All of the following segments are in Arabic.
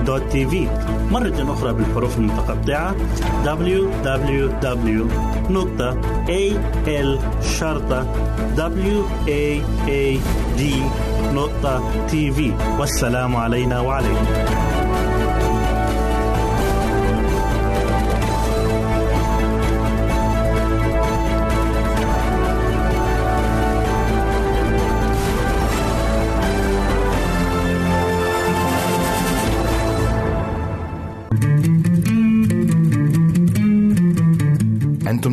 www.al-waad.tv مرة أخرى بالحروف المتقطعة www.al-waad.tv والسلام علينا وعليكم.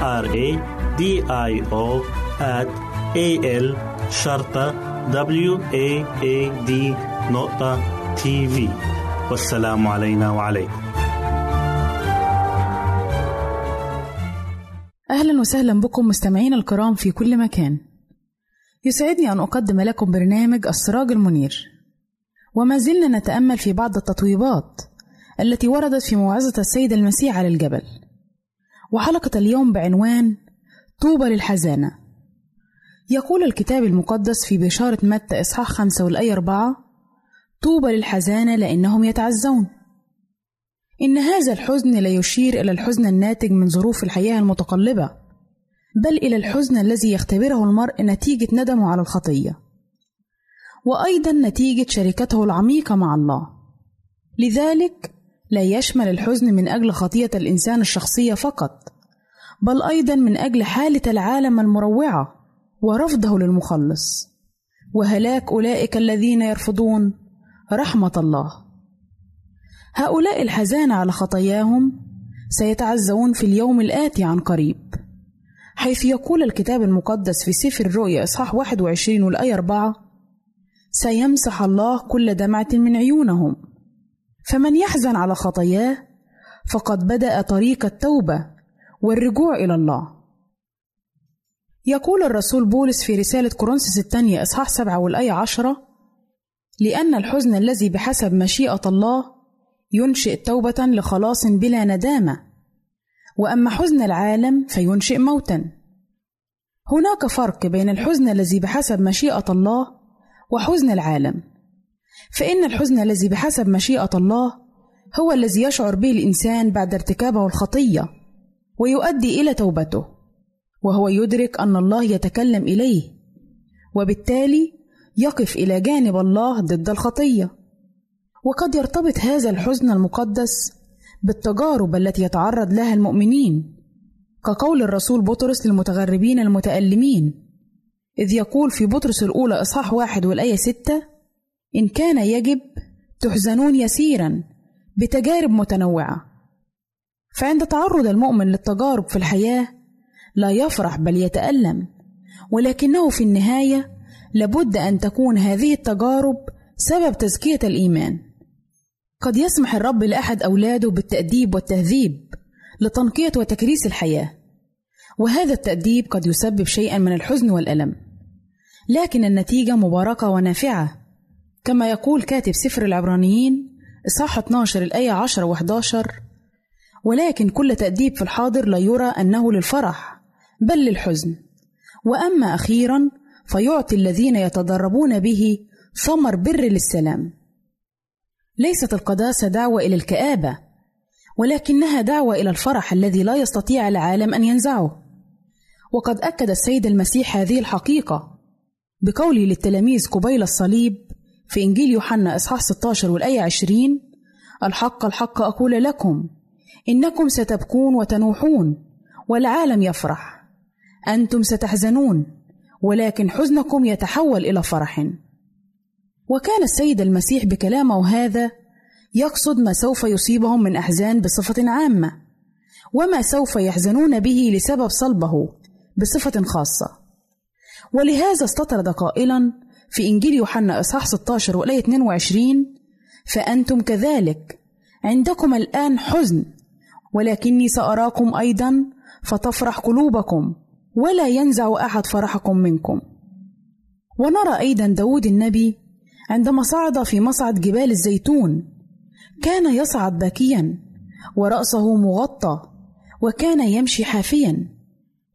R A D I O at A L شرطة W A A D نقطة تي في والسلام علينا وعليكم. أهلا وسهلا بكم مستمعين الكرام في كل مكان. يسعدني أن أقدم لكم برنامج السراج المنير. وما زلنا نتأمل في بعض التطويبات التي وردت في موعظة السيد المسيح على الجبل. وحلقة اليوم بعنوان طوبى للحزانة. يقول الكتاب المقدس في بشارة متى إصحاح خمسة والآية أربعة طوبى للحزانة لأنهم يتعزون. إن هذا الحزن لا يشير إلى الحزن الناتج من ظروف الحياة المتقلبة بل إلى الحزن الذي يختبره المرء نتيجة ندمه على الخطية وأيضا نتيجة شركته العميقة مع الله. لذلك لا يشمل الحزن من أجل خطية الإنسان الشخصية فقط بل أيضا من أجل حالة العالم المروعة ورفضه للمخلص. وهلاك أولئك الذين يرفضون رحمة الله. هؤلاء الحزان على خطاياهم سيتعزون في اليوم الآتي عن قريب حيث يقول الكتاب المقدس في سفر الرؤيا إصحاح 21 والآية 4 سيمسح الله كل دمعة من عيونهم فمن يحزن على خطاياه فقد بدأ طريق التوبة والرجوع إلى الله. يقول الرسول بولس في رسالة كورنثوس الثانية إصحاح سبعة والآية عشرة لأن الحزن الذي بحسب مشيئة الله ينشئ توبة لخلاص بلا ندامة وأما حزن العالم فينشئ موتا. هناك فرق بين الحزن الذي بحسب مشيئة الله وحزن العالم. فإن الحزن الذي بحسب مشيئة الله هو الذي يشعر به الإنسان بعد ارتكابه الخطية ويؤدي إلى توبته وهو يدرك أن الله يتكلم إليه وبالتالي يقف إلى جانب الله ضد الخطية. وقد يرتبط هذا الحزن المقدس بالتجارب التي يتعرض لها المؤمنين كقول الرسول بطرس للمتغربين المتألمين إذ يقول في بطرس الأولى إصحاح واحد والآية ستة إن كان يجب تحزنون يسيرا بتجارب متنوعة. فعند تعرض المؤمن للتجارب في الحياة لا يفرح بل يتألم ولكنه في النهاية لابد أن تكون هذه التجارب سبب تزكية الإيمان. قد يسمح الرب لأحد أولاده بالتأديب والتهذيب لتنقية وتكريس الحياة وهذا التأديب قد يسبب شيئا من الحزن والألم لكن النتيجة مباركة ونافعة. كما يقول كاتب سفر العبرانيين إصحاح 12 الآية 10 و11 ولكن كل تأديب في الحاضر لا يرى أنه للفرح بل للحزن. وأما أخيرا فيعطي الذين يتدربون به ثمر بر للسلام. ليست القداسة دعوة إلى الكآبة ولكنها دعوة إلى الفرح الذي لا يستطيع العالم أن ينزعه. وقد أكد السيد المسيح هذه الحقيقة بقوله للتلاميذ قبيل الصليب في إنجيل يوحنا إصحاح 16 والآية 20 الحق الحق أقول لكم إنكم ستبكون وتنوحون والعالم يفرح أنتم ستحزنون ولكن حزنكم يتحول إلى فرح. وكان السيد المسيح بكلامه هذا يقصد ما سوف يصيبهم من أحزان بصفة عامة وما سوف يحزنون به لسبب صلبه بصفة خاصة. ولهذا استطرد قائلا في إنجيل يوحنا إصحاح 16 والآية 22 فأنتم كذلك عندكم الآن حزن ولكني سأراكم أيضا فتفرح قلوبكم ولا ينزع أحد فرحكم منكم. ونرى أيضا داود النبي عندما صعد في مصعد جبال الزيتون كان يصعد باكيا ورأسه مغطى وكان يمشي حافيا.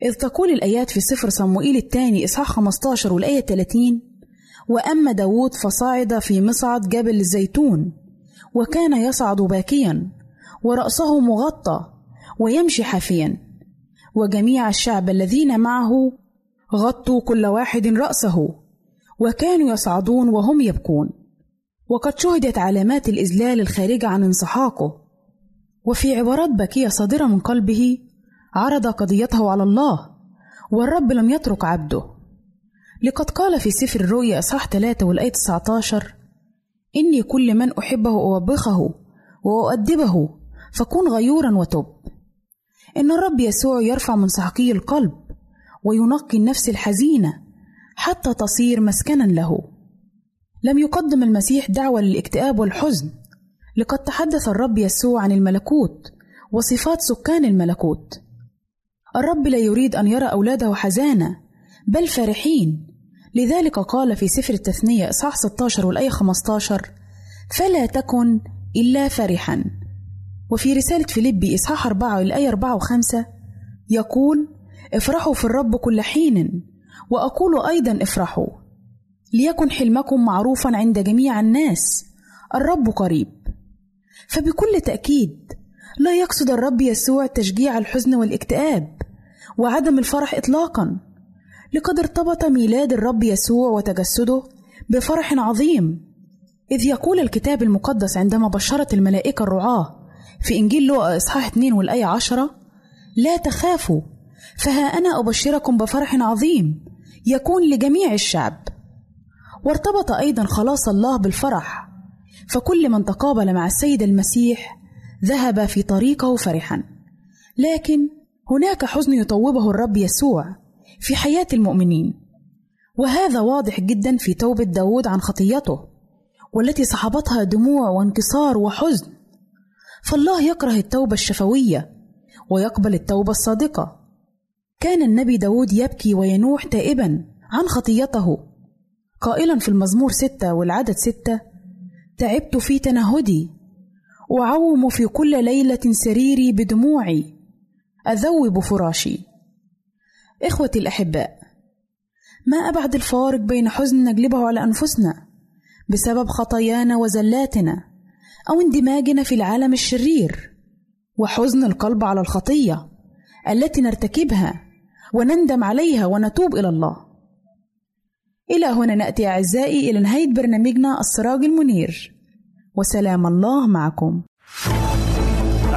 إذ تقول الآيات في سفر صموئيل الثاني إصحاح 15 والآية 30 وأما داود فصعد في مصعد جبل الزيتون وكان يصعد باكيا ورأسه مغطى ويمشي حافيا. وجميع الشعب الذين معه غطوا كل واحد رأسه وكانوا يصعدون وهم يبكون. وقد شهدت علامات الإذلال الخارجة عن انسحاقه. وفي عبارات باكية صادرة من قلبه عرض قضيته على الله والرب لم يترك عبده. لقد قال في سفر الرؤيا إصحاح 3 والآية 19 إني كل من أحبه أوبخه وأؤدبه فكن غيورا وتب. إن الرب يسوع يرفع من سحقي القلب وينقي النفس الحزينة حتى تصير مسكنا له. لم يقدم المسيح دعوة للاكتئاب والحزن. لقد تحدث الرب يسوع عن الملكوت وصفات سكان الملكوت. الرب لا يريد أن يرى أولاده حزانة بل فرحين. لذلك قال في سفر التثنية إصحاح 16 والآية 15 فلا تكن إلا فرحا. وفي رسالة فيليبي إصحاح 4 والآية 4 و5 يقول افرحوا في الرب كل حين وأقول أيضا افرحوا ليكن حلمكم معروفا عند جميع الناس الرب قريب. فبكل تأكيد لا يقصد الرب يسوع تشجيع الحزن والاكتئاب وعدم الفرح إطلاقا. لقد ارتبط ميلاد الرب يسوع وتجسده بفرح عظيم. إذ يقول الكتاب المقدس عندما بشرت الملائكة الرعاة في إنجيل لوقا إصحاح 2 والآية 10 لا تخافوا فها أنا أبشركم بفرح عظيم يكون لجميع الشعب. وارتبط أيضا خلاص الله بالفرح فكل من تقابل مع السيد المسيح ذهب في طريقه فرحا. لكن هناك حزن يطوبه الرب يسوع. في حياة المؤمنين. وهذا واضح جدا في توبة داود عن خطيته والتي صحبتها دموع وانكسار وحزن. فالله يكره التوبة الشفوية ويقبل التوبة الصادقة. كان النبي داود يبكي وينوح تائبا عن خطيته. قائلا في المزمور ستة والعدد ستة تعبت في تنهدي أعوم في كل ليلة سريري بدموعي أذوب فراشي. إخوتي الأحباء ما أبعد الفارق بين حزن نجلبه على أنفسنا بسبب خطايانا وزلاتنا أو اندماجنا في العالم الشرير وحزن القلب على الخطية التي نرتكبها ونندم عليها ونتوب إلى الله. إلى هنا نأتي أعزائي إلى نهاية برنامجنا السراج المنير وسلام الله معكم.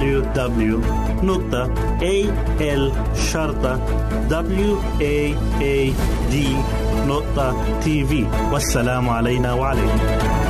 www.al-waad.tv والسلام علينا وعليكم.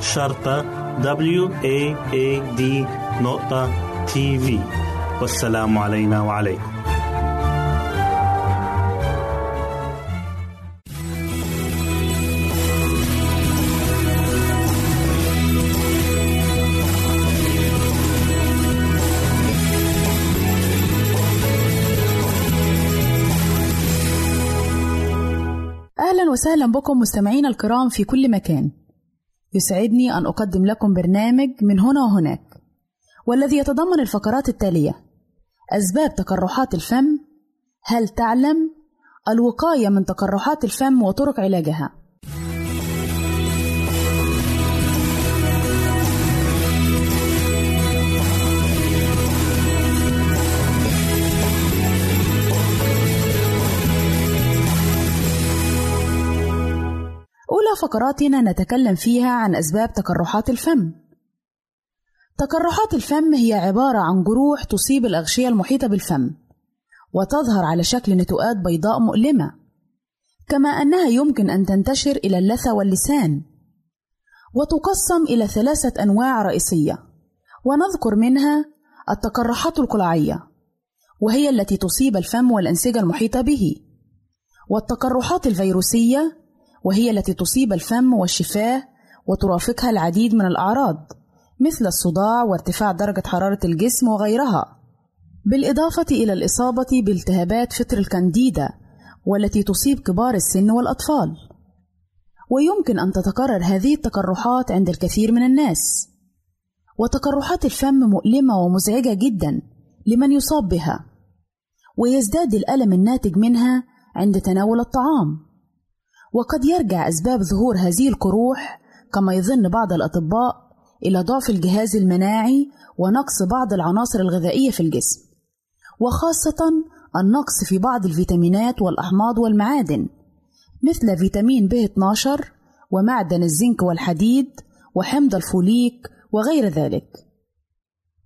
شرطة W A A D نقطة TV والسلام علينا وعليكم. أهلا وسهلا بكم مستمعينا الكرام في كل مكان. يسعدني أن أقدم لكم برنامج من هنا وهناك والذي يتضمن الفقرات التالية أسباب تقرحات الفم هل تعلم؟ الوقاية من تقرحات الفم وطرق علاجها. فقراتنا نتكلم فيها عن أسباب تقرحات الفم. تقرحات الفم هي عبارة عن جروح تصيب الأغشية المحيطة بالفم، وتظهر على شكل نتوءات بيضاء مؤلمة، كما أنها يمكن أن تنتشر إلى اللثة واللسان، وتقسم إلى ثلاثة أنواع رئيسية، ونذكر منها التقرحات القلعية، وهي التي تصيب الفم والأنسجة المحيطة به، والتقرحات الفيروسية وهي التي تصيب الفم والشفاه وترافقها العديد من الأعراض مثل الصداع وارتفاع درجة حرارة الجسم وغيرها. بالإضافة إلى الإصابة بالتهابات فطر الكانديدا والتي تصيب كبار السن والأطفال. ويمكن أن تتكرر هذه التقرحات عند الكثير من الناس. وتقرحات الفم مؤلمة ومزعجة جدا لمن يصاب بها ويزداد الألم الناتج منها عند تناول الطعام. وقد يرجع أسباب ظهور هذه القروح كما يظن بعض الأطباء إلى ضعف الجهاز المناعي ونقص بعض العناصر الغذائية في الجسم وخاصة النقص في بعض الفيتامينات والأحماض والمعادن مثل فيتامين ب 12 ومعدن الزنك والحديد وحمض الفوليك وغير ذلك.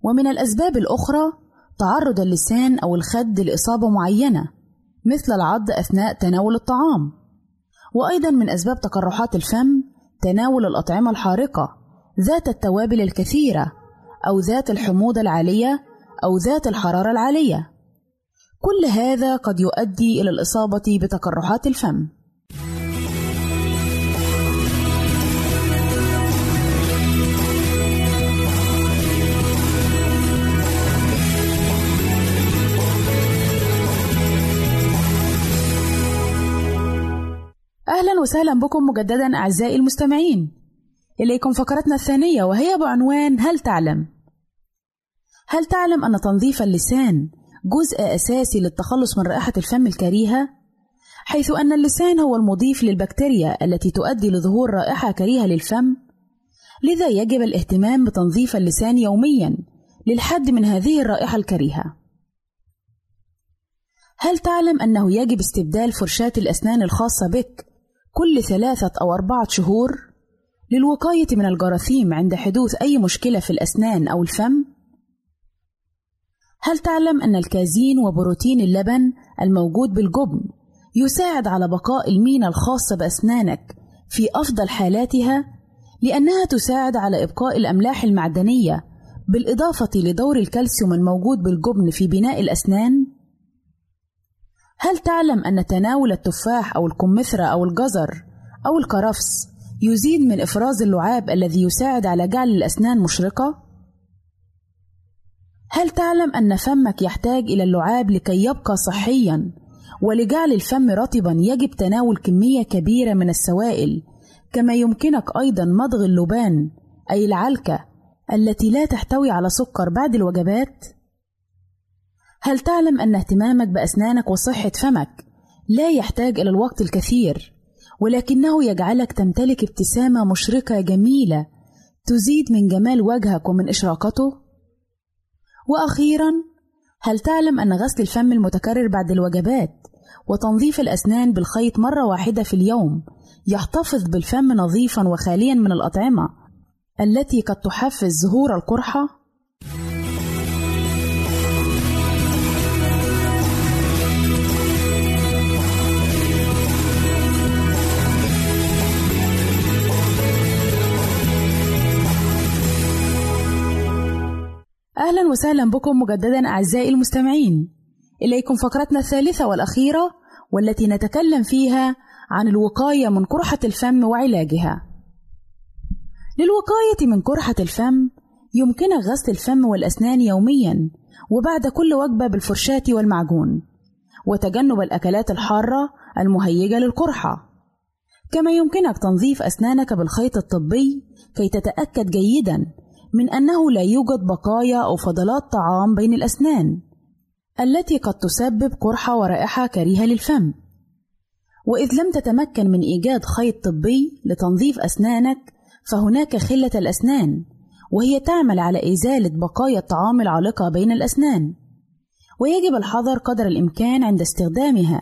ومن الأسباب الأخرى تعرض اللسان أو الخد لإصابة معينة مثل العض أثناء تناول الطعام. وأيضا من أسباب تقرحات الفم تناول الأطعمة الحارقة ذات التوابل الكثيرة أو ذات الحموضة العالية أو ذات الحرارة العالية. كل هذا قد يؤدي إلى الإصابة بتقرحات الفم. أهلا وسهلا بكم مجددا أعزائي المستمعين إليكم فقرتنا الثانية وهي بعنوان هل تعلم؟ هل تعلم أن تنظيف اللسان جزء أساسي للتخلص من رائحة الفم الكريهة؟ حيث أن اللسان هو المضيف للبكتيريا التي تؤدي لظهور رائحة كريهة للفم لذا يجب الاهتمام بتنظيف اللسان يوميا للحد من هذه الرائحة الكريهة هل تعلم أنه يجب استبدال فرشاة الأسنان الخاصة بك كل ثلاثة أو أربعة شهور للوقاية من الجراثيم عند حدوث أي مشكلة في الأسنان أو الفم؟ هل تعلم أن الكازين وبروتين اللبن الموجود بالجبن يساعد على بقاء المينا الخاصة بأسنانك في أفضل حالاتها لأنها تساعد على إبقاء الأملاح المعدنية بالإضافة لدور الكالسيوم الموجود بالجبن في بناء الأسنان؟ هل تعلم أن تناول التفاح أو الكمثرى أو الجزر أو الكرفس يزيد من إفراز اللعاب الذي يساعد على جعل الأسنان مشرقة؟ هل تعلم أن فمك يحتاج إلى اللعاب لكي يبقى صحيًا ولجعل الفم رطبًا يجب تناول كمية كبيرة من السوائل كما يمكنك أيضًا مضغ اللبان أي العلكة التي لا تحتوي على سكر بعد الوجبات؟ هل تعلم أن اهتمامك بأسنانك وصحة فمك لا يحتاج إلى الوقت الكثير ولكنه يجعلك تمتلك ابتسامة مشرقة جميلة تزيد من جمال وجهك ومن إشراقته؟ وأخيرا هل تعلم أن غسل الفم المتكرر بعد الوجبات وتنظيف الأسنان بالخيط مرة واحدة في اليوم يحتفظ بالفم نظيفا وخاليا من الأطعمة التي قد تحفز ظهور القرحة؟ أهلا وسهلا بكم مجددا أعزائي المستمعين. إليكم فقرتنا الثالثة والأخيرة والتي نتكلم فيها عن الوقاية من قرحة الفم وعلاجها. للوقاية من قرحة الفم يمكنك غسل الفم والأسنان يوميا وبعد كل وجبة بالفرشاة والمعجون وتجنب الأكلات الحارة المهيجة للقرحة. كما يمكنك تنظيف أسنانك بالخيط الطبي كي تتأكد جيدا من أنه لا يوجد بقايا أو فضلات طعام بين الأسنان التي قد تسبب قرحة ورائحة كريهة للفم. وإذ لم تتمكن من إيجاد خيط طبي لتنظيف أسنانك فهناك خلة الأسنان وهي تعمل على إزالة بقايا الطعام العالقة بين الأسنان. ويجب الحذر قدر الإمكان عند استخدامها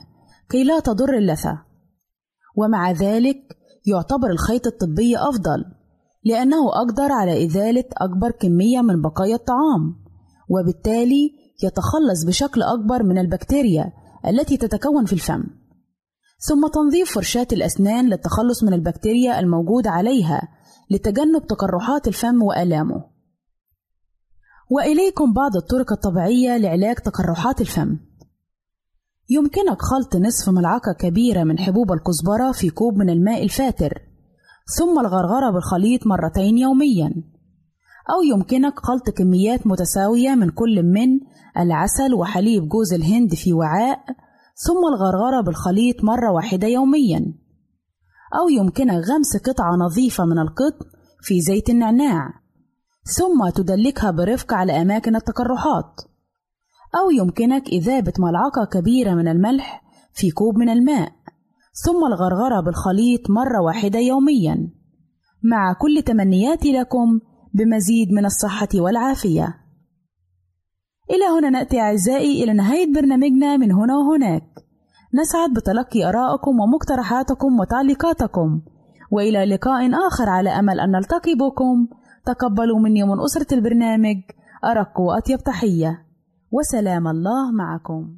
كي لا تضر اللثة. ومع ذلك يعتبر الخيط الطبي أفضل. لأنه أقدر على إزالة أكبر كمية من بقايا الطعام وبالتالي يتخلص بشكل أكبر من البكتيريا التي تتكون في الفم. ثم تنظيف فرشاة الأسنان للتخلص من البكتيريا الموجودة عليها لتجنب تقرحات الفم وآلامه. وإليكم بعض الطرق الطبيعية لعلاج تقرحات الفم. يمكنك خلط نصف ملعقة كبيرة من حبوب الكزبرة في كوب من الماء الفاتر. ثم الغرغرة بالخليط مرتين يوميا. أو يمكنك خلط كميات متساوية من كل من العسل وحليب جوز الهند في وعاء ثم الغرغرة بالخليط مرة واحدة يوميا. أو يمكنك غمس قطعة نظيفة من القطن في زيت النعناع ثم تدلكها برفق على أماكن التقرحات أو يمكنك إذابة ملعقة كبيرة من الملح في كوب من الماء. ثم الغرغرة بالخليط مرة واحدة يوميا. مع كل تمنياتي لكم بمزيد من الصحة والعافية. إلى هنا نأتي أعزائي إلى نهاية برنامجنا من هنا وهناك. نسعد بتلقي آرائكم ومقترحاتكم وتعليقاتكم. وإلى لقاء آخر على أمل أن نلتقي بكم. تقبلوا مني ومن أسرة البرنامج. أرق وأطيب تحية. وسلام الله معكم.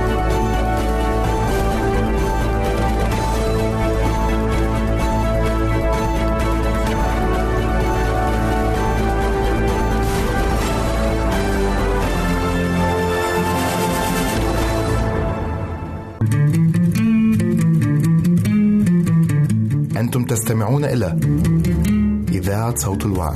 تستمعون إلى إذاعة صوت الوعد.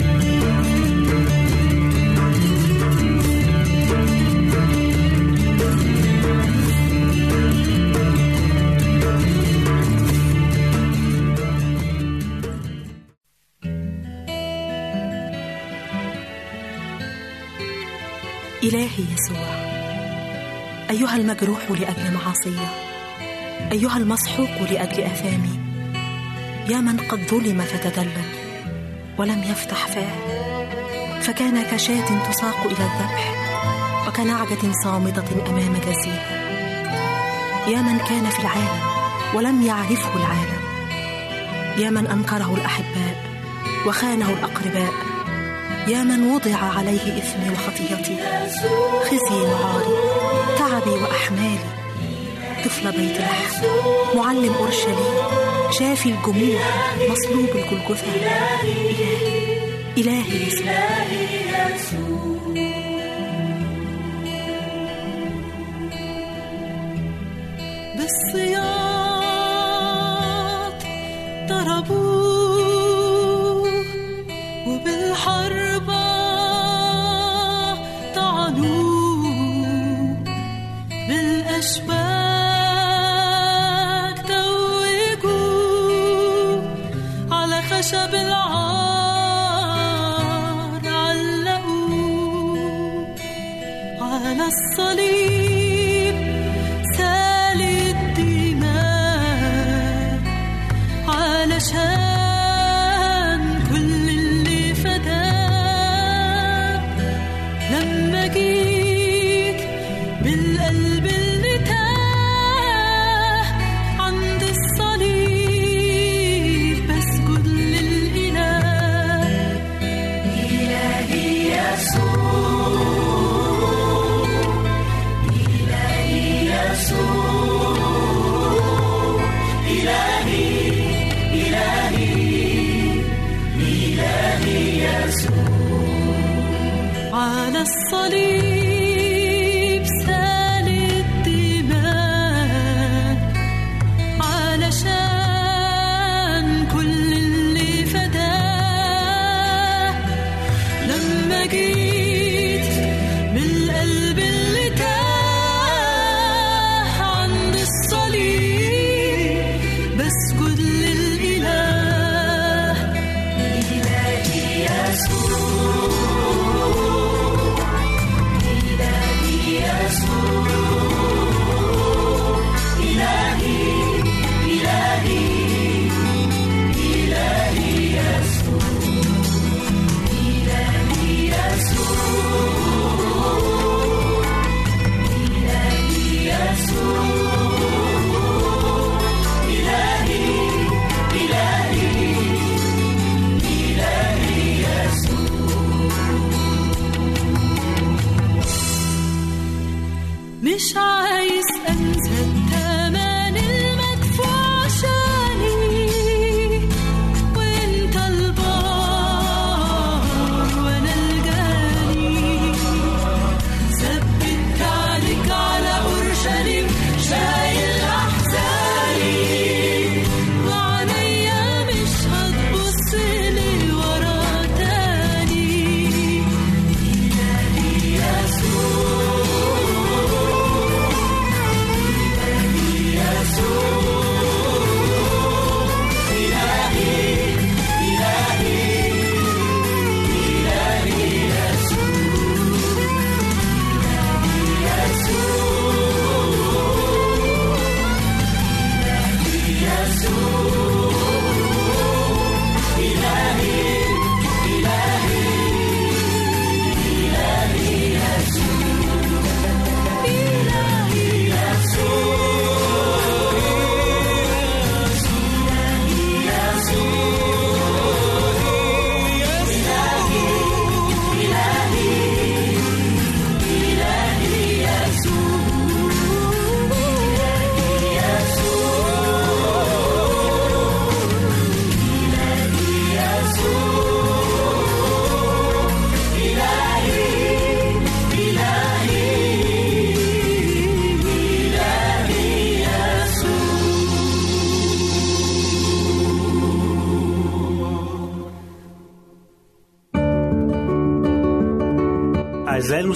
إلهي يسوع أيها المجروح لأجل معاصية أيها المسحوق لأجل آثامي يا من قد ظلم فتدلل ولم يفتح فاه. فكان كشاة تساق إلى الذبح وكنعجة صامتة أمام جزيرة يا من كان في العالم ولم يعرفه العالم. يا من أنكره الأحباء وخانه الأقرباء. يا من وضع عليه إثمي وخطيتي خزي وعاري تعبي وأحمالي. طفل بيت لحم معلم أورشليم شافي الجموع مصلوب الجلجثة. إلهي إلهي يسوع.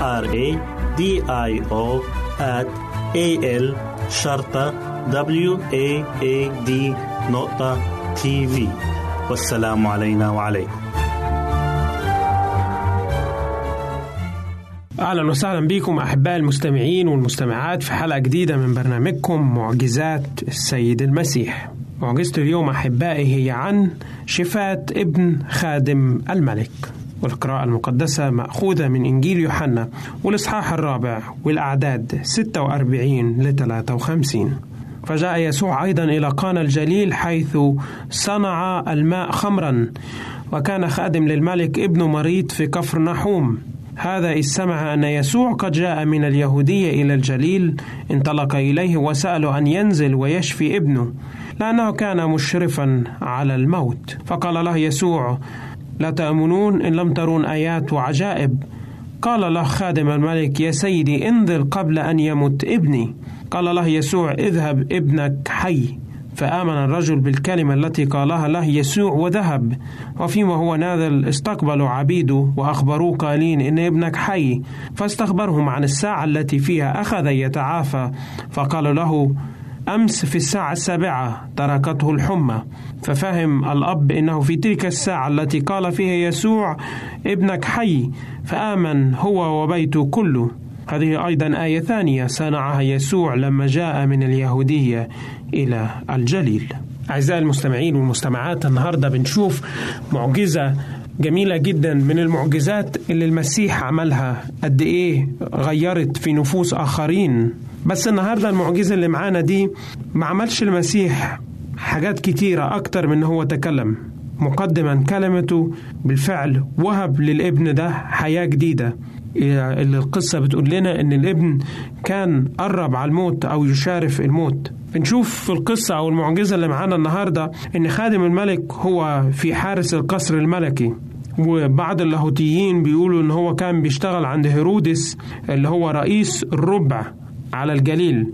R A D I O at A L شرطة W A A D نقطة تي في والسلام علينا وعليكم أهلا وسهلا بكم احباء المستمعين والمستمعات في حلقة جديدة من برنامجكم معجزات السيد المسيح. معجزة اليوم أحبائي هي عن شفاة ابن خادم الملك. والقراءة المقدسة مأخوذة من إنجيل يوحنا والإصحاح الرابع والأعداد 46 ل 53 فجاء يسوع أيضا إلى قانا الجليل حيث صنع الماء خمرا وكان خادم للملك ابن مريض في كفر نحوم. هذا إذ سمع أن يسوع قد جاء من اليهودية إلى الجليل انطلق إليه وسأله أن ينزل ويشفي ابنه لأنه كان مشرفا على الموت. فقال له يسوع لا تأمنون إن لم ترون آيات وعجائب. قال له خادم الملك يا سيدي انزل قبل أن يمت ابني. قال له يسوع اذهب ابنك حي. فآمن الرجل بالكلمة التي قالها له يسوع وذهب. وفيما هو نازل استقبلوا عبيده وأخبروه قائلين إن ابنك حي. فاستخبرهم عن الساعة التي فيها أخذ يتعافى. فقالوا له أمس في الساعة السابعة تركته الحمى ففهم الأب إنه في تلك الساعة التي قال فيها يسوع ابنك حي فآمن هو وبيته كله. هذه أيضا آية ثانية صنعها يسوع لما جاء من اليهودية إلى الجليل. أعزائي المستمعين والمستمعات النهاردة بنشوف معجزة جميلة جدا من المعجزات اللي المسيح عملها. قد إيه غيرت في نفوس آخرين بس النهاردة المعجزة اللي معانا دي ما عملش المسيح حاجات كتيرة أكتر من هو تكلم. مقدما كلمته بالفعل وهب للابن ده حياة جديدة. اللي القصة بتقول لنا إن الابن كان قرب على الموت أو يشارف الموت. بنشوف في القصة أو المعجزة اللي معانا النهاردة إن خادم الملك هو في حارس القصر الملكي. وبعض اللاهوتيين بيقولوا إن هو كان بيشتغل عند هيرودس اللي هو رئيس الربع. على الجليل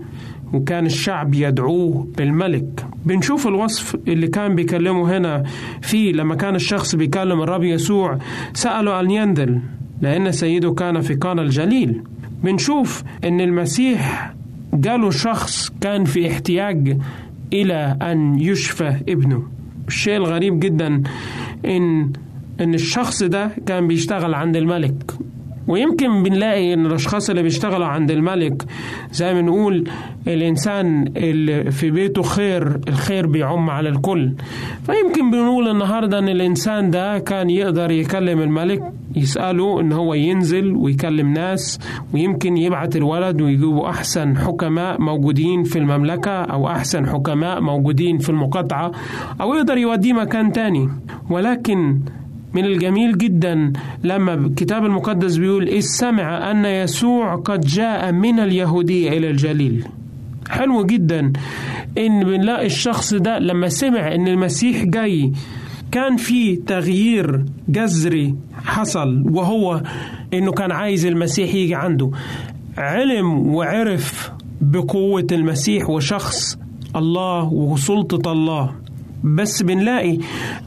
وكان الشعب يدعوه بالملك. بنشوف الوصف اللي كان بيكلمه هنا فيه لما كان الشخص بيكلم الرب يسوع سأله أن ينزل لأن سيده كان في قانا الجليل. بنشوف أن المسيح جاله شخص كان في احتياج إلى أن يشفى ابنه. الشيء الغريب جدا إن إن الشخص ده كان بيشتغل عند الملك. ويمكن بنلاقي إن الأشخاص اللي بيشتغلوا عند الملك زي ما نقول الإنسان اللي في بيته خير الخير بيعم على الكل. فيمكن بنقول النهارده إن الإنسان ده كان يقدر يكلم الملك يسأله إن هو ينزل ويكلم ناس ويمكن يبعت الولد ويجيبوا أحسن حكماء موجودين في المملكة أو أحسن حكماء موجودين في المقاطعة أو يقدر يوديه مكان تاني. ولكن من الجميل جدا لما الكتاب المقدس بيقول إذ سمع أن يسوع قد جاء من اليهودية إلى الجليل. حلو جدا إن بنلاقي الشخص ده لما سمع إن المسيح جاي كان في تغيير جذري حصل وهو إنه كان عايز المسيح يجي عنده. علم وعرف بقوة المسيح وشخص الله وسلطة الله. بس بنلاقي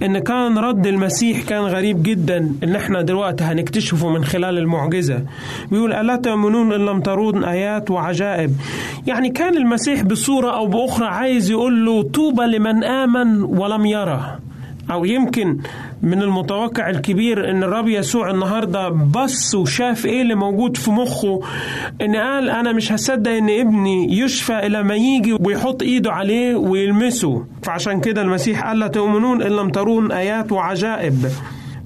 إن كان رد المسيح كان غريب جدا إن إحنا دلوقتي هنكتشفه من خلال المعجزة. بيقول ألا تؤمنون إن لم ترون آيات وعجائب؟ يعني كان المسيح بصورة أو بأخرى عايز يقول له طوبى لمن آمن ولم يره. أو يمكن من المتوقع الكبير إن الرب يسوع النهاردة بص وشاف إيه اللي موجود في مخه إن قال أنا مش هصدق إن ابني يشفى إلى ما يجي ويحط إيده عليه ويلمسه. فعشان كده المسيح قال لا تؤمنون إن لم ترون آيات وعجائب.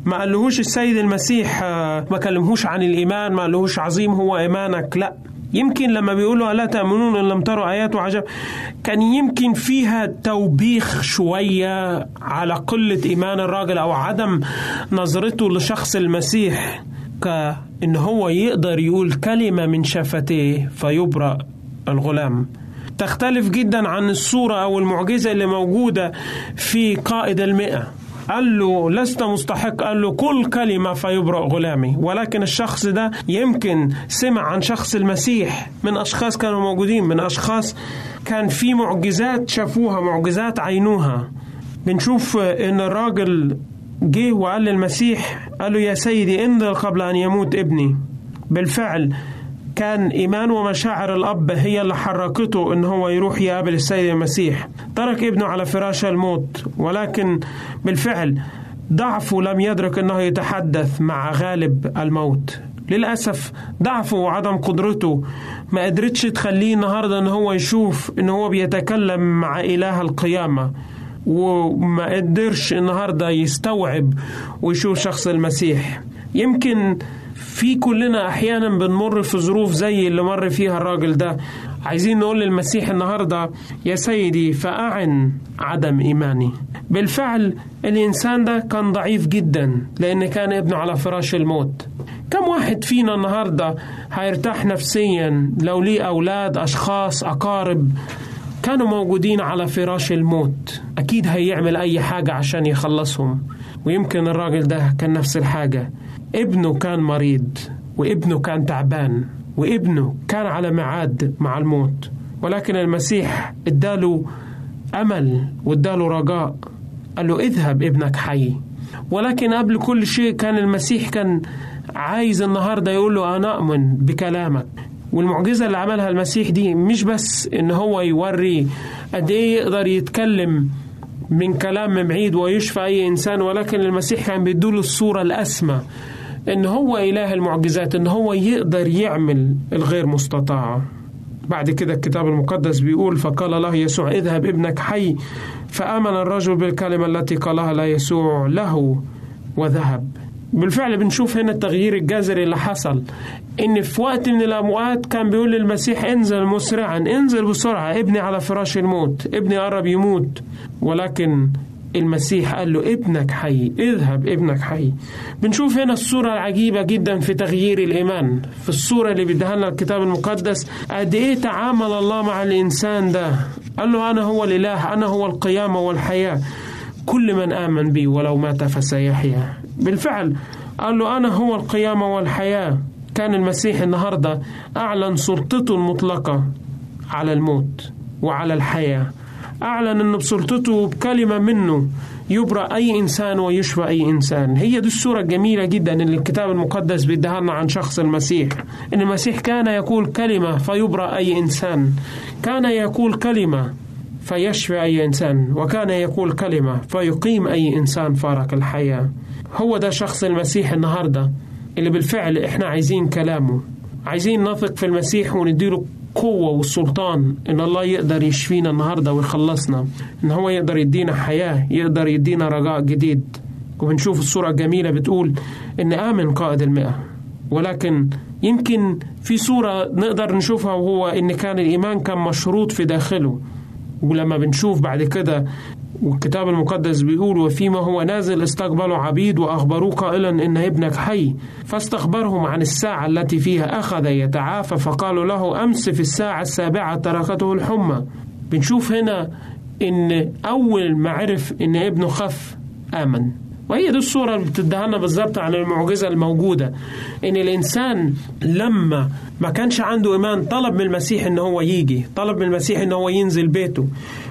ما قالهوش السيد المسيح ما كلمهوش عن الإيمان ما قالهوش عظيم هو إيمانك لأ. يمكن لما بيقولوا ألا تأمنون إن لم تروا آيات وعجب كان يمكن فيها توبيخ شوية على قلة إيمان الراجل أو عدم نظرته لشخص المسيح كأن هو يقدر يقول كلمة من شفتيه فيبرأ الغلام. تختلف جدا عن الصورة أو المعجزة اللي موجودة في قائد المئة. قال له لست مستحق. قال له كل كلمة فيبرأ غلامي. ولكن الشخص ده يمكن سمع عن شخص المسيح من أشخاص كانوا موجودين من أشخاص كان في معجزات شافوها معجزات عينوها. بنشوف إن الراجل جه وقال للمسيح قال له يا سيدي انزل قبل أن يموت ابني. بالفعل كان إيمان ومشاعر الأب هي اللي حركته إن هو يروح يقابل السيد المسيح. ترك ابنه على فراش الموت ولكن بالفعل ضعفه لم يدرك أنه يتحدث مع غالب الموت. للأسف ضعفه وعدم قدرته ما قدرتش تخليه النهاردة أن هو يشوف أن هو بيتكلم مع إله القيامة وما قدرش النهاردة يستوعب ويشوف شخص المسيح. يمكن في كلنا أحيانا بنمر في ظروف زي اللي مر فيها الراجل ده. عايزين نقول للمسيح النهارده يا سيدي فأعن عدم إيماني. بالفعل الإنسان ده كان ضعيف جدا لأن كان ابنه على فراش الموت. كم واحد فينا النهارده هيرتاح نفسيا لو ليه أولاد أشخاص أقارب كانوا موجودين على فراش الموت. أكيد هيعمل أي حاجة عشان يخلصهم. ويمكن الراجل ده كان نفس الحاجة. ابنه كان مريض وابنه كان تعبان وابنه كان على ميعاد مع الموت. ولكن المسيح اداله أمل واداله رجاء قال له اذهب ابنك حي. ولكن قبل كل شيء كان المسيح كان عايز النهارده يقول له أنا أؤمن بكلامك. والمعجزة اللي عملها المسيح دي مش بس إن هو يوري قد إيه يقدر يتكلم من كلام بعيد ويشفى أي إنسان ولكن المسيح كان بيدوله الصورة الأسمى. إن هو إله المعجزات إن هو يقدر يعمل الغير مستطاع. بعد كده الكتاب المقدس بيقول فقال له يسوع اذهب ابنك حي. فآمن الرجل بالكلمة التي قالها لا يسوع له وذهب. بالفعل بنشوف هنا التغيير الجذري اللي حصل. إن في وقت من الأوقات كان بيقول للمسيح انزل مسرعا انزل بسرعة ابني على فراش الموت ابني قرب يموت. ولكن المسيح قال له ابنك حي اذهب ابنك حي. بنشوف هنا الصورة العجيبة جدا في تغيير الإيمان. في الصورة اللي بيديها لنا الكتاب المقدس قد إيه تعامل الله مع الإنسان ده؟ قال له أنا هو الإله أنا هو القيامة والحياة. كل من آمن بي ولو مات فسيحيا. بالفعل قال له أنا هو القيامة والحياة. كان المسيح النهاردة أعلن سلطته المطلقة على الموت وعلى الحياة. أعلن أن بسلطته بكلمة منه يبرأ أي إنسان ويشفى أي إنسان. هي دي الصورة الجميلة جدا اللي الكتاب المقدس بيديها لنا عن شخص المسيح. إن المسيح كان يقول كلمة فيبرأ أي إنسان. كان يقول كلمة فيشفي أي إنسان. وكان يقول كلمة فيقيم أي إنسان فارق الحياة. هو ده شخص المسيح النهاردة اللي بالفعل إحنا عايزين كلامه. عايزين نثق في المسيح ونديله قوة والسلطان إن الله يقدر يشفينا النهاردة ويخلصنا. إن هو يقدر يدينا حياة يقدر يدينا رجاء جديد. وبنشوف الصورة الجميلة بتقول إن آمن قائد المئة. ولكن يمكن في صورة نقدر نشوفها وهو إن كان الإيمان كان مشروط في داخله. ولما بنشوف بعد كده والكتاب المقدس بيقول وفيما هو نازل استقبلوا عبيد وأخبروه قائلا إن ابنك حي فاستخبرهم عن الساعة التي فيها أخذ يتعافى فقالوا له أمس في الساعة السابعة تركته الحمى. بنشوف هنا إن أول ما عرف إن ابنه خف آمن. وهي دي الصورة اللي بتديها لنا بالظبط عن المعجزة الموجودة إن الإنسان لما ما كانش عنده إيمان طلب من المسيح إن هو يجي طلب من المسيح إن هو ينزل بيته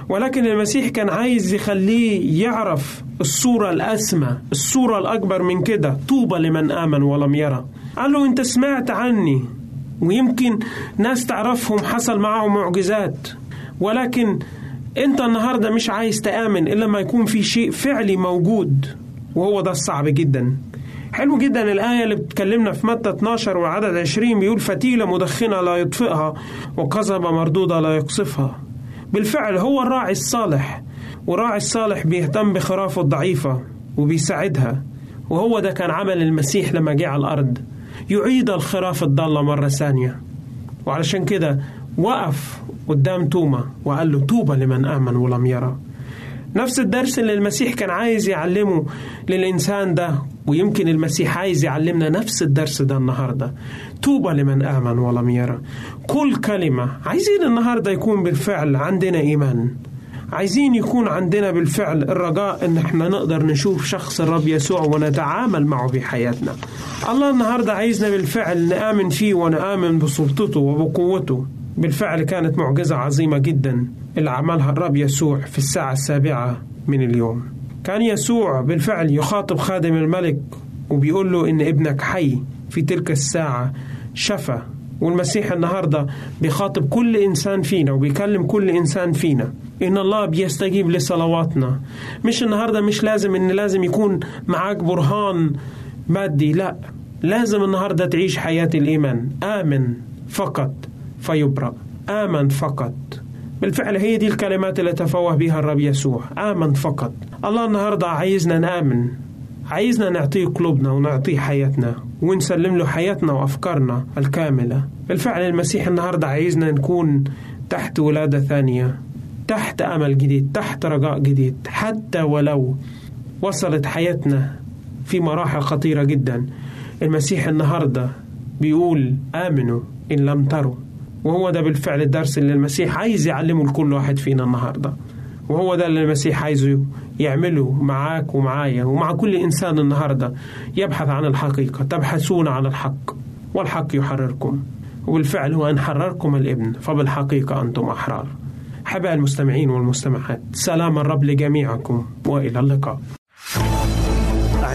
ولكن المسيح كان عايز يخليه يعرف الصورة الأسمى الصورة الأكبر من كده طوبى لمن آمن ولم يرى. قال له أنت سمعت عني. ويمكن ناس تعرفهم حصل معهم معجزات ولكن أنت النهاردة مش عايز تآمن إلا ما يكون في شيء فعلي موجود. وهو ده الصعب جدا. حلو جدا الآية اللي بتكلمنا في متى 12 وعدد 20 بيقول فتيلة مدخنة لا يطفئها وقصبة مردودة لا يقصفها. بالفعل هو الراعي الصالح والراعي الصالح بيهتم بخرافه الضعيفة وبيساعدها. وهو ده كان عمل المسيح لما جه على الأرض. يعيد الخراف الضالة مرة ثانية. وعلشان كده وقف قدام توما وقال له توبة لمن آمن ولم يرى. نفس الدرس اللي المسيح كان عايز يعلمه للإنسان ده ويمكن المسيح عايز يعلمنا نفس الدرس ده النهاردة. توبة لمن آمن ولم يرى. كل كلمة عايزين النهاردة يكون بالفعل عندنا إيمان. عايزين يكون عندنا بالفعل الرجاء إن إحنا نقدر نشوف شخص الرب يسوع ونتعامل معه في حياتنا. الله النهاردة عايزنا بالفعل نآمن فيه ونآمن بسلطته وبقوته. بالفعل كانت معجزة عظيمة جدا. اللي عملها الرب يسوع في الساعة السابعة من اليوم. كان يسوع بالفعل يخاطب خادم الملك وبيقول له إن ابنك حي في تلك الساعة. شفى والمسيح النهاردة بيخاطب كل إنسان فينا وبيكلم كل إنسان فينا إن الله بيستجيب لصلواتنا. مش النهاردة مش لازم إن لازم يكون معاك برهان مادي لا لازم النهاردة تعيش حياة الإيمان. آمن فقط فيبرأ. آمن فقط. بالفعل هي دي الكلمات اللي تفوه بها الرب يسوع. آمن فقط. الله النهاردة عايزنا نآمن. عايزنا نعطيه قلوبنا ونعطيه حياتنا ونسلم له حياتنا وأفكارنا الكاملة. بالفعل المسيح النهاردة عايزنا نكون تحت ولادة ثانية تحت أمل جديد تحت رجاء جديد. حتى ولو وصلت حياتنا في مراحل خطيرة جدا المسيح النهاردة بيقول آمنوا إن لم تروا. وهو ده بالفعل الدرس اللي المسيح عايز يعلمه لكل واحد فينا النهارده. وهو ده اللي المسيح عايزه يعمله معاك ومعايا ومع كل إنسان النهارده. يبحث عن الحقيقة تبحثون عن الحق والحق يحرركم. وبالفعل هو أن حرركم الإبن فبالحقيقة أنتم أحرار. حبايب المستمعين والمستمعات سلام الرب لجميعكم وإلى اللقاء.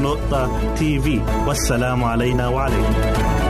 www.al-waad.tv والسلام علينا وعليكم.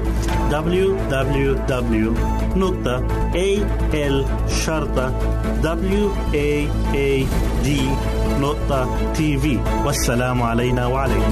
www.al-waad.tv والسلام علينا وعليكم.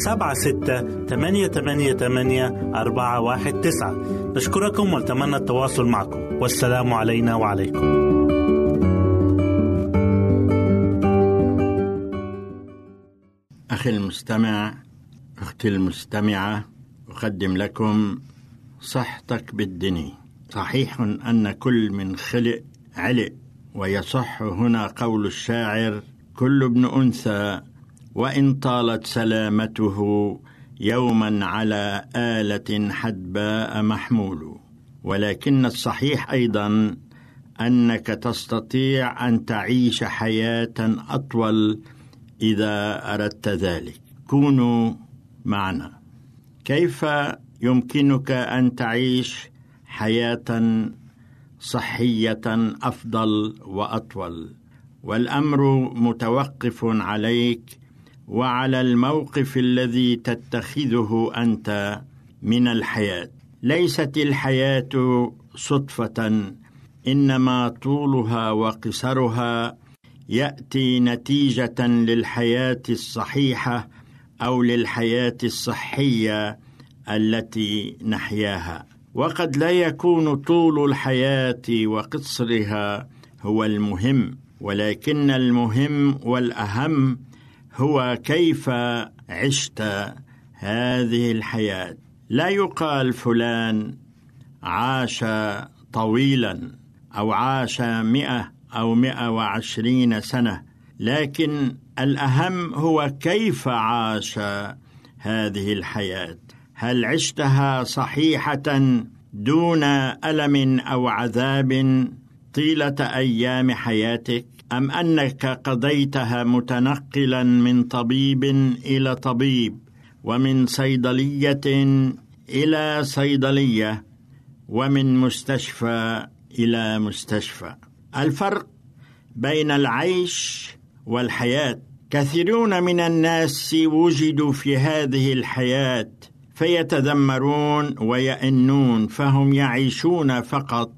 سبعة ستة ثمانية ثمانية ثمانية أربعة واحد تسعة. نشكركم ونتمنى التواصل معكم. والسلام علينا وعليكم. أخي المستمع أختي المستمعة أقدم لكم صحتك بالدني. صحيح أن كل من خلق علق ويصح هنا قول الشاعر كل ابن أنثى وإن طالت سلامته يوما على آلة حدباء محمول. ولكن الصحيح أيضا أنك تستطيع أن تعيش حياة أطول إذا أردت ذلك. كونوا معنا. كيف يمكنك أن تعيش حياة صحية أفضل وأطول؟ والأمر متوقف عليك وعلى الموقف الذي تتخذه أنت من الحياة. ليست الحياة صدفة إنما طولها وقصرها يأتي نتيجة للحياة الصحيحة أو للحياة الصحية التي نحياها. وقد لا يكون طول الحياة وقصرها هو المهم ولكن المهم والأهم هو كيف عشت هذه الحياة؟ لا يقال فلان عاش طويلا أو عاش مئة أو مئة وعشرين سنة لكن الأهم هو كيف عاش هذه الحياة؟ هل عشتها صحيحة دون ألم أو عذاب طيلة أيام حياتك؟ أم أنك قضيتها متنقلا من طبيب إلى طبيب ومن صيدلية إلى صيدلية ومن مستشفى إلى مستشفى. الفرق بين العيش والحياة. كثيرون من الناس وجدوا في هذه الحياة فيتذمرون ويئنون فهم يعيشون فقط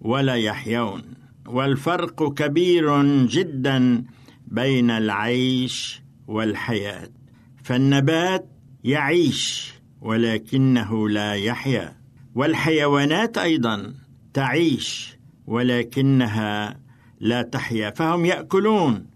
ولا يحيون. والفرق كبير جدا بين العيش والحياة. فالنبات يعيش ولكنه لا يحيا. والحيوانات أيضا تعيش ولكنها لا تحيا. فهم يأكلون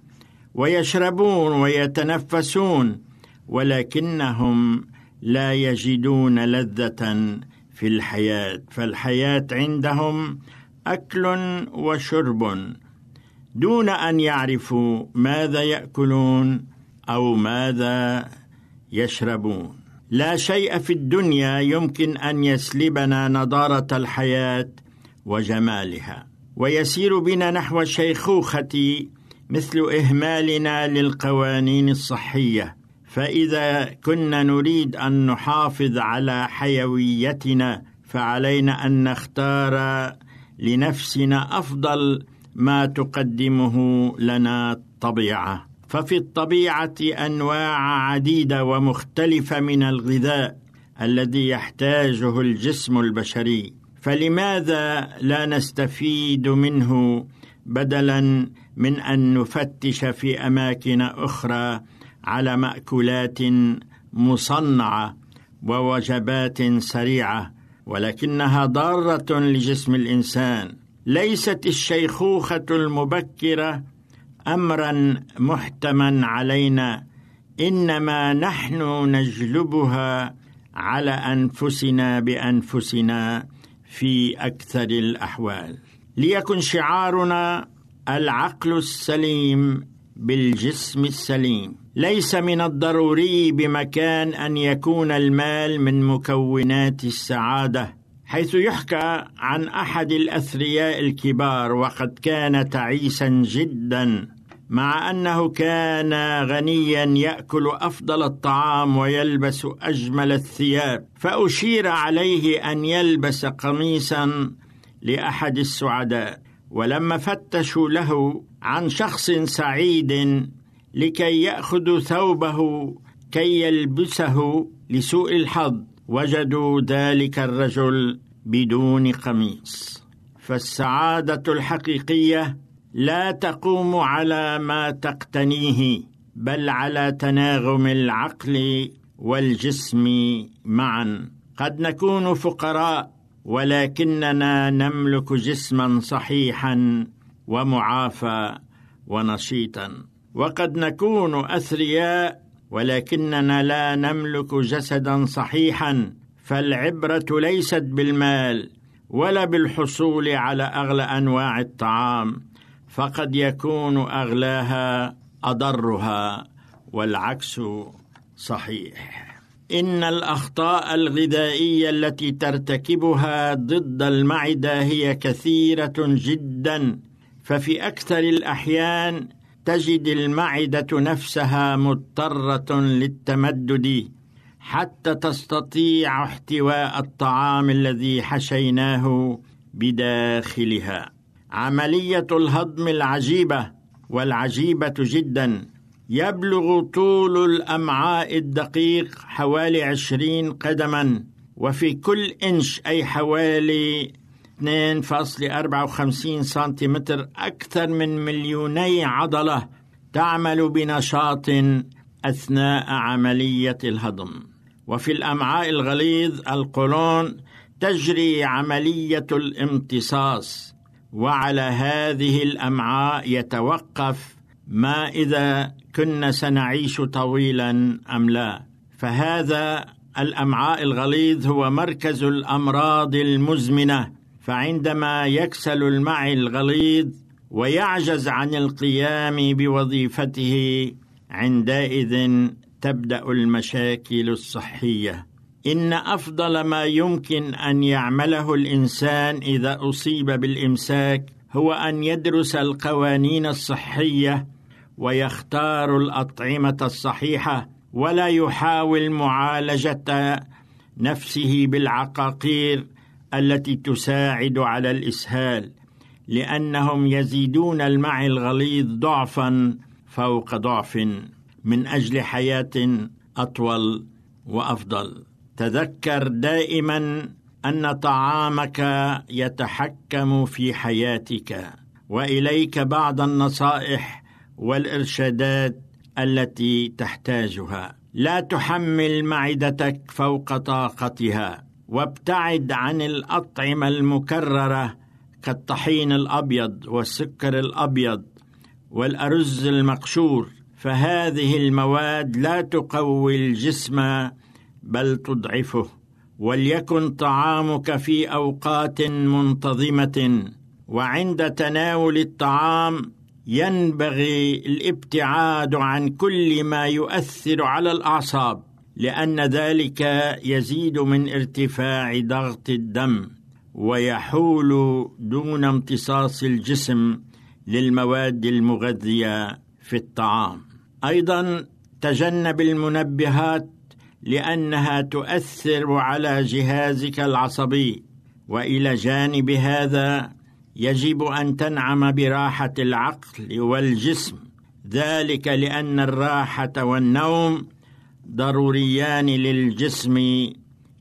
ويشربون ويتنفسون ولكنهم لا يجدون لذة في الحياة. فالحياة عندهم أكل وشرب دون أن يعرفوا ماذا يأكلون أو ماذا يشربون. لا شيء في الدنيا يمكن أن يسلبنا نضارة الحياة وجمالها. ويسير بنا نحو الشيخوخة مثل إهمالنا للقوانين الصحية. فإذا كنا نريد أن نحافظ على حيويتنا فعلينا أن نختار لنفسنا أفضل ما تقدمه لنا الطبيعة. ففي الطبيعة أنواع عديدة ومختلفة من الغذاء الذي يحتاجه الجسم البشري. فلماذا لا نستفيد منه بدلا من أن نفتش في أماكن أخرى على مأكولات مصنعة ووجبات سريعة ولكنها ضارة لجسم الإنسان. ليست الشيخوخة المبكرة امرا محتما علينا إنما نحن نجلبها على أنفسنا بأنفسنا في أكثر الأحوال. ليكن شعارنا العقل السليم بالجسم السليم. ليس من الضروري بمكان أن يكون المال من مكونات السعادة حيث يحكى عن أحد الأثرياء الكبار وقد كان تعيسا جدا مع أنه كان غنيا يأكل أفضل الطعام ويلبس أجمل الثياب فأشير عليه أن يلبس قميصا لأحد السعداء ولما فتشوا له عن شخص سعيد لكي يأخذ ثوبه كي يلبسه لسوء الحظ. وجدوا ذلك الرجل بدون قميص. فالسعادة الحقيقية لا تقوم على ما تقتنيه بل على تناغم العقل والجسم معا. قد نكون فقراء ولكننا نملك جسما صحيحا ومعافى ونشيطا. وقد نكون أثرياء ولكننا لا نملك جسدا صحيحا فالعبرة ليست بالمال ولا بالحصول على أغلى أنواع الطعام فقد يكون أغلاها أضرها والعكس صحيح. إن الأخطاء الغذائية التي ترتكبها ضد المعدة هي كثيرة جدا ففي أكثر الأحيان تجد المعدة نفسها مضطرة للتمدد حتى تستطيع احتواء الطعام الذي حشيناه بداخلها. عملية الهضم العجيبة والعجيبة جدا. يبلغ طول الأمعاء الدقيق حوالي عشرين قدما وفي كل إنش أي حوالي 2.54 سنتيمتر أكثر من مليوني عضلة تعمل بنشاط أثناء عملية الهضم. وفي الأمعاء الغليظ القولون تجري عملية الامتصاص وعلى هذه الأمعاء يتوقف ما إذا كنا سنعيش طويلا أم لا. فهذا الأمعاء الغليظ هو مركز الأمراض المزمنة فعندما يكسل المعي الغليظ ويعجز عن القيام بوظيفته عندئذ تبدأ المشاكل الصحية. إن أفضل ما يمكن أن يعمله الإنسان إذا أصيب بالإمساك هو أن يدرس القوانين الصحية ويختار الأطعمة الصحيحة ولا يحاول معالجة نفسه بالعقاقير التي تساعد على الإسهال لأنهم يزيدون المعي الغليظ ضعفا فوق ضعف من أجل حياة أطول وأفضل. تذكر دائما أن طعامك يتحكم في حياتك وإليك بعض النصائح والإرشادات التي تحتاجها. لا تحمل معدتك فوق طاقتها. وابتعد عن الأطعمة المكررة كالطحين الأبيض والسكر الأبيض والأرز المقشور. فهذه المواد لا تقوي الجسم بل تضعفه وليكن طعامك في أوقات منتظمة. وعند تناول الطعام ينبغي الابتعاد عن كل ما يؤثر على الأعصاب. لأن ذلك يزيد من ارتفاع ضغط الدم ويحول دون امتصاص الجسم للمواد المغذية في الطعام. أيضا تجنب المنبهات لأنها تؤثر على جهازك العصبي وإلى جانب هذا يجب أن تنعم براحة العقل والجسم. ذلك لأن الراحة والنوم ضروريان للجسم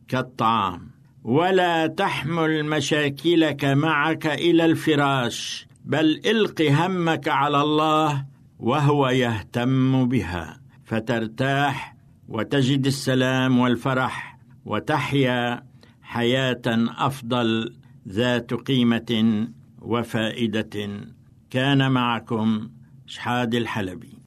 كالطعام. ولا تحمل مشاكلك معك إلى الفراش بل إلق همك على الله وهو يهتم بها. فترتاح وتجد السلام والفرح وتحيا حياة أفضل ذات قيمة وفائدة. كان معكم شحاد الحلبي.